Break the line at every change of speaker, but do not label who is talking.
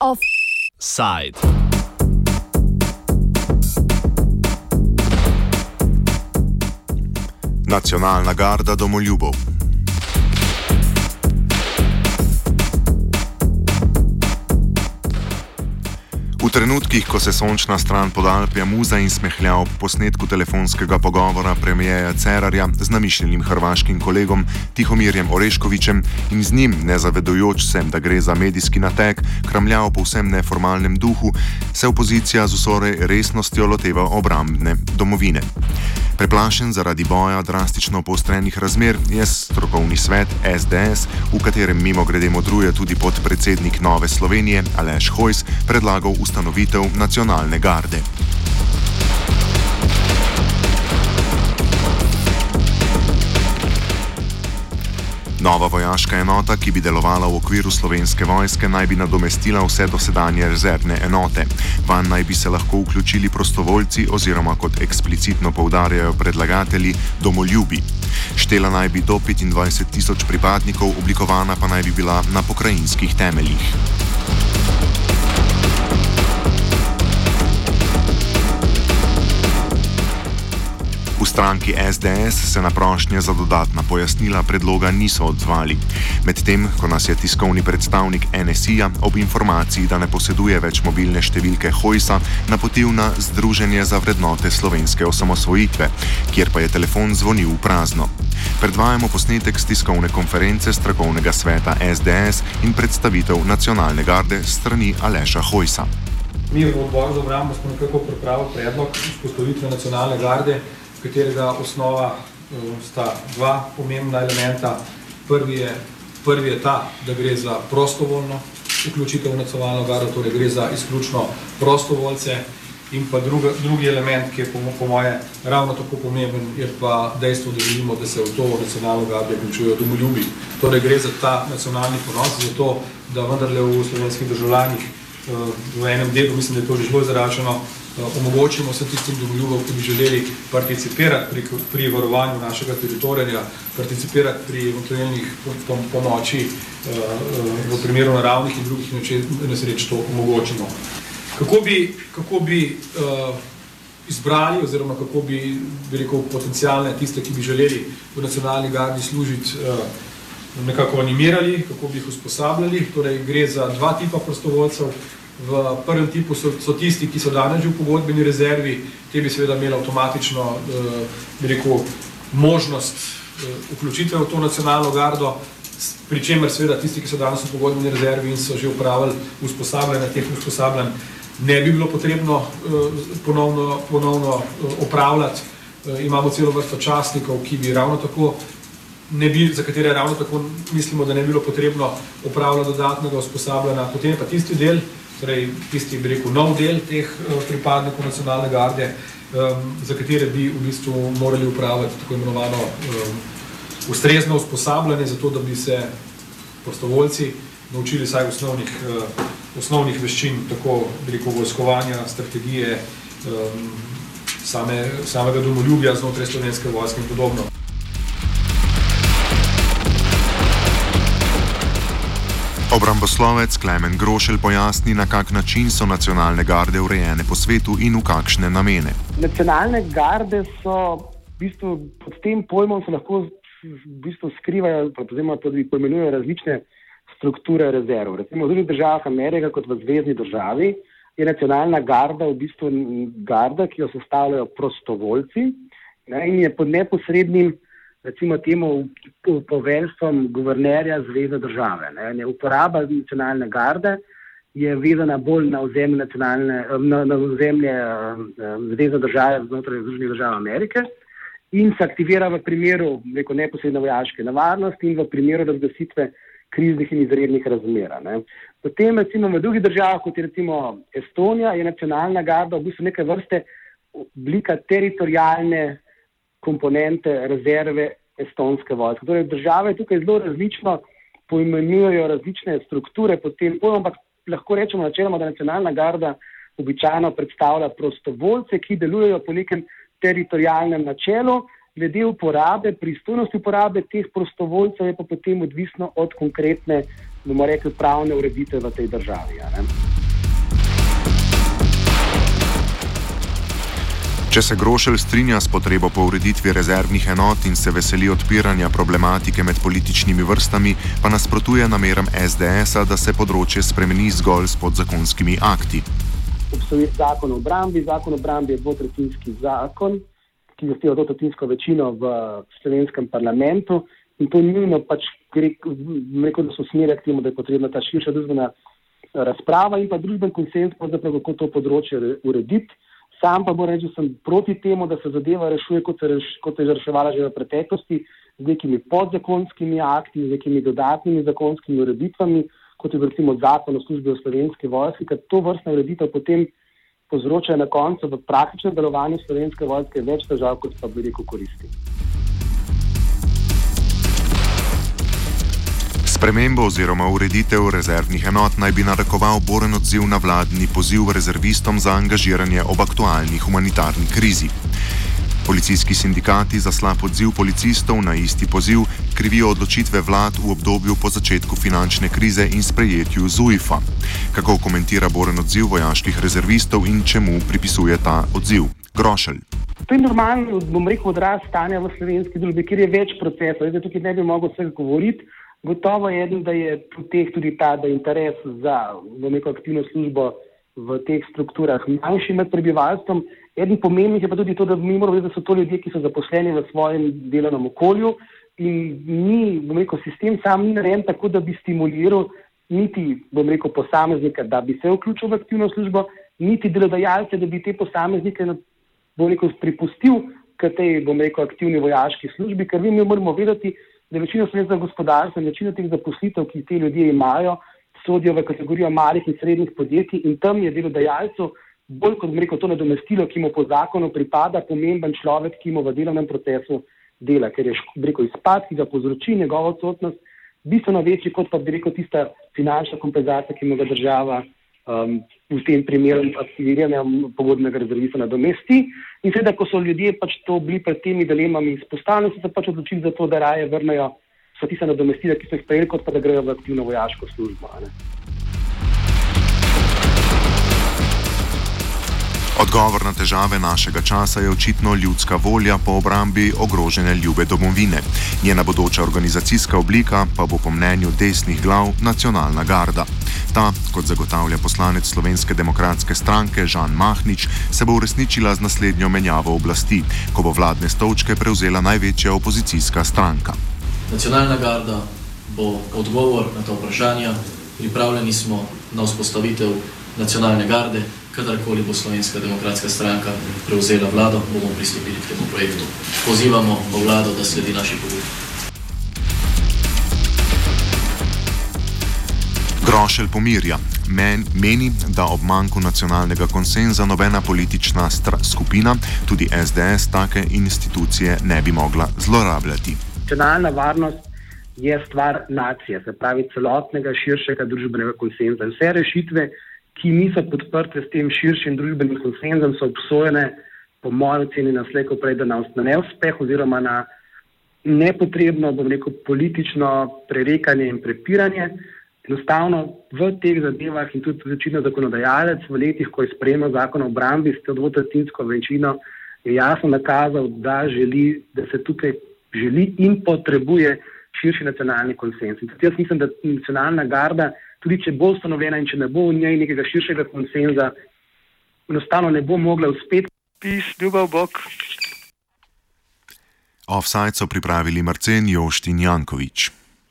Offside.
Nacionalna garda domoljubov. V trenutkih, ko se sončna stran podalpja muza in smehlja ob posnetku telefonskega pogovora premijeja Cerarja z namišljenim hrvaškim kolegom Tihomirjem Oreškovičem in z njim, nezavedujoč se, da gre za medijski natek, kramlja v povsem neformalnem duhu, se opozicija z vso resnostjo loteva obrambne domovine. Preplašen zaradi boja drastično poostrenih razmer je strokovni svet SDS, v katerem mimo grede modruje tudi podpredsednik Nove Slovenije Aleš Hojs, predlagal ustanovitev nacionalne garde. Nova vojaška enota, ki bi delovala v okviru slovenske vojske, naj bi nadomestila vse dosedanje rezervne enote. Van naj bi se lahko vključili prostovoljci oziroma, kot eksplicitno poudarjajo predlagatelji, domoljubi. Štela naj bi do 25 tisoč pripadnikov, oblikovana pa naj bi bila na pokrajinskih temeljih. Stranki SDS se na prošnje za dodatna pojasnila predloga niso odzvali. Medtem, ko nas je tiskovni predstavnik NSI-ja ob informaciji, da ne poseduje več mobilne številke Hojsa, napotil na Združenje za vrednote slovenske osamosvojitve, kjer pa je telefon zvonil v prazno. Predvajamo posnetek z tiskovne konference strokovnega sveta SDS in predstavitev nacionalne garde strani Aleša Hojsa.
Mi v odboru za obrambo smo nekako pripravili predlog vzpostavitve nacionalne garde katerega osnova uh, sta dva pomembna elementa. Prvi je, prvi je ta, da gre za prostovoljno vključitev v nacionalno gardo, torej gre za izključno prostovoljce. In pa druga, drugi element, ki je po, po moje ravno tako pomemben, je pa dejstvo, da želimo, da se v to nacionalno gardo vključujejo domoljubi. Torej gre za ta nacionalni ponos, za to, da vendarle v slovenskih državljanih uh, v enem delu, mislim, da je to že zelo zaračeno, omogočimo vsem tistim domoljubom, ki bi želeli participirati pri, pri varovanju našega teritorija, participirati pri eventualnih pomoči uh, v primeru naravnih in drugih nesreč, to omogočimo. Kako bi, kako bi izbrali oziroma kako bi, bi rekel, potencijalne tiste, ki bi želeli v nacionalni gardi služiti, nekako animirali, kako bi jih usposabljali. Torej, gre za dva tipa prostovoljcev, V prvem tipu so, so tisti, ki so danes že v pogodbeni rezervi, te bi seveda imeli avtomatično eh, rekel, možnost eh, vključitve v to nacionalno gardo, pri čemer seveda tisti, ki so danes v pogodbeni rezervi in so že upravili usposabljanje teh usposabljanj, ne bi bilo potrebno eh, ponovno, ponovno eh, opravljati. Eh, imamo celo vrsto častnikov, ki bi ravno tako bi, za katere ravno tako mislimo, da ne bi bilo potrebno opravljati dodatnega usposabljanja. Potem pa tisti del, torej tisti, bi rekel, nov del teh uh, pripadnikov nacionalne garde, um, za katere bi v bistvu morali upraviti tako imenovano um, ustrezno usposabljanje, zato da bi se prostovoljci naučili vsaj osnovnih, uh, osnovnih veščin, tako bi rekel, vojskovanja, strategije, um, same, samega domoljubja znotraj slovenske vojske in podobno.
Obramboslovec Klemen Grošelj pojasni, na kak način so nacionalne garde urejene po svetu in v kakšne namene.
Nacionalne garde so v bistvu pod tem pojmom se lahko v bistvu skrivajo, oziroma tudi pojmenujejo različne strukture rezerv. Recimo v drugih državah Amerike, kot v zvezdni državi, je nacionalna garda v bistvu garda, ki jo sestavljajo prostovoljci ne, in je pod neposrednim recimo temu poveljstvom guvernerja zvezde države. Ne. Ne, uporaba nacionalne garde je vezana bolj na ozemlje, na, na ozemlje um, zvezde države znotraj Združenih držav Amerike in se aktivira v primeru neko, neposredne vojaške nevarnosti in v primeru razglasitve kriznih in izrednih razmer. Potem recimo v drugih državah, kot je recimo Estonija, je nacionalna garda v bistvu neke vrste oblika teritorijalne komponente rezerve estonske vojske. Torej, države tukaj zelo različno poimenujejo različne strukture pod tem pojmom, ampak lahko rečemo načeloma, da nacionalna garda običajno predstavlja prostovoljce, ki delujejo po nekem teritorijalnem načelu, glede uporabe, pristojnosti uporabe teh prostovoljcev je pa potem odvisno od konkretne, bomo rekli, pravne ureditve v tej državi.
Če se Grošelj strinja s potrebo po ureditvi rezervnih enot in se veseli odpiranja problematike med političnimi vrstami, pa nasprotuje nameram SDS-a, da se področje spremeni zgolj s podzakonskimi akti.
Obstoji zakon o obrambi, zakon o obrambi je dvotretinski zakon, ki zahteva dvotretinsko večino v slovenskem parlamentu in to nujno pač gre, rekel, da so smere k temu, da je potrebna ta širša družbena razprava in pa družben konsens, kako to področje urediti. Sam pa moram reči, da sem proti temu, da se zadeva rešuje, kot se, reš, kot se je reševala že v preteklosti, z nekimi podzakonskimi akti, z nekimi dodatnimi zakonskimi ureditvami, kot je recimo zakon o službi v slovenski vojski, ker to vrstna ureditev potem povzroča na koncu v praktičnem delovanju slovenske vojske več težav, kot pa bi rekel koristi.
Spremembo oziroma ureditev rezervnih enot naj bi narekoval boren odziv na vladni poziv rezervistom za angažiranje ob aktualni humanitarni krizi. Policijski sindikati za slab odziv policistov na isti poziv krivijo odločitve vlad v obdobju po začetku finančne krize in sprejetju ZUIF-a. Kako komentira boren odziv vojaških rezervistov in čemu pripisuje ta odziv? Grošelj.
To je normalno, bom rekel, odraz stanja v slovenski družbi, kjer je več procesov. Zdaj tukaj ne bi mogel vsega govoriti. Gotovo je, da je teh tudi ta interes za neko aktivno službo v teh strukturah manjši med prebivalstvom. Eden pomembnih je pa tudi to, da mi moramo vedeti, da so to ljudje, ki so zaposleni v svojem delovnem okolju in ni, bom rekel, sistem sam ni narejen tako, da bi stimuliral niti, bom rekel, posameznika, da bi se vključil v aktivno službo, niti delodajalce, da bi te posameznike, bom rekel, pripustil k tej, bom rekel, aktivni vojaški službi, ker mi moramo vedeti, da večina slovenskega gospodarstva in večina teh zaposlitev, ki te ljudje imajo, sodijo v kategorijo malih in srednjih podjetij in tam je delodajalcu bolj kot rekel, to nadomestilo, ki mu po zakonu pripada, pomemben človek, ki mu v delovnem procesu dela, ker je rekel, izpad, ki ga povzroči njegova odsotnost, bistveno večji kot pa bi rekel tista finančna kompenzacija, ki mu ga država um, v tem primeru aktiviranja pogodbenega rezervista nadomesti. In seveda, ko so ljudje pač to bili pred temi dilemami izpostavljeni, so se pač odločili za to, da raje vrnejo vsa tista nadomestila, ki so jih prejeli, kot pa da grejo v aktivno vojaško službo. Ne.
Odgovor na težave našega časa je očitno ljudska volja po obrambi ogrožene ljube domovine. Njena bodoča organizacijska oblika pa bo po mnenju desnih glav nacionalna garda. Ta, kot zagotavlja poslanec Slovenske demokratske stranke Žan Mahnič, se bo uresničila z naslednjo menjavo oblasti, ko bo vladne stolčke prevzela največja opozicijska stranka.
Nacionalna garda bo odgovor na ta vprašanja. Pripravljeni smo na vzpostavitev nacionalne garde kadarkoli bo Slovenska demokratska stranka prevzela vlado, bomo pristopili k temu projektu. Pozivamo vlado, da sledi naši pobudi.
Grošelj pomirja. Men, meni, da ob manjku nacionalnega konsenza nobena politična skupina, tudi SDS, take institucije ne bi mogla zlorabljati.
Nacionalna varnost je stvar nacije, se pravi celotnega širšega družbenega konsenza. Vse rešitve, ki niso podprte s tem širšim družbenim konsenzom, so obsojene, po mojem oceni, na slejko prej, da na neuspeh oziroma na nepotrebno, bom rekel, politično prerekanje in prepiranje. Enostavno v teh zadevah in tudi večino zakonodajalec v letih, ko je sprejemal zakon o obrambi s to dvotretinsko večino, je jasno nakazal, da želi, da se tukaj želi in potrebuje širši nacionalni konsens. In tudi jaz mislim, da nacionalna garda tudi če bo ustanovljena in če ne bo v njej nekega širšega konsenza, enostavno ne bo mogla uspeti.
Pis, ljubav Bog.
Offside so pripravili Marcen Joštin Jankovič.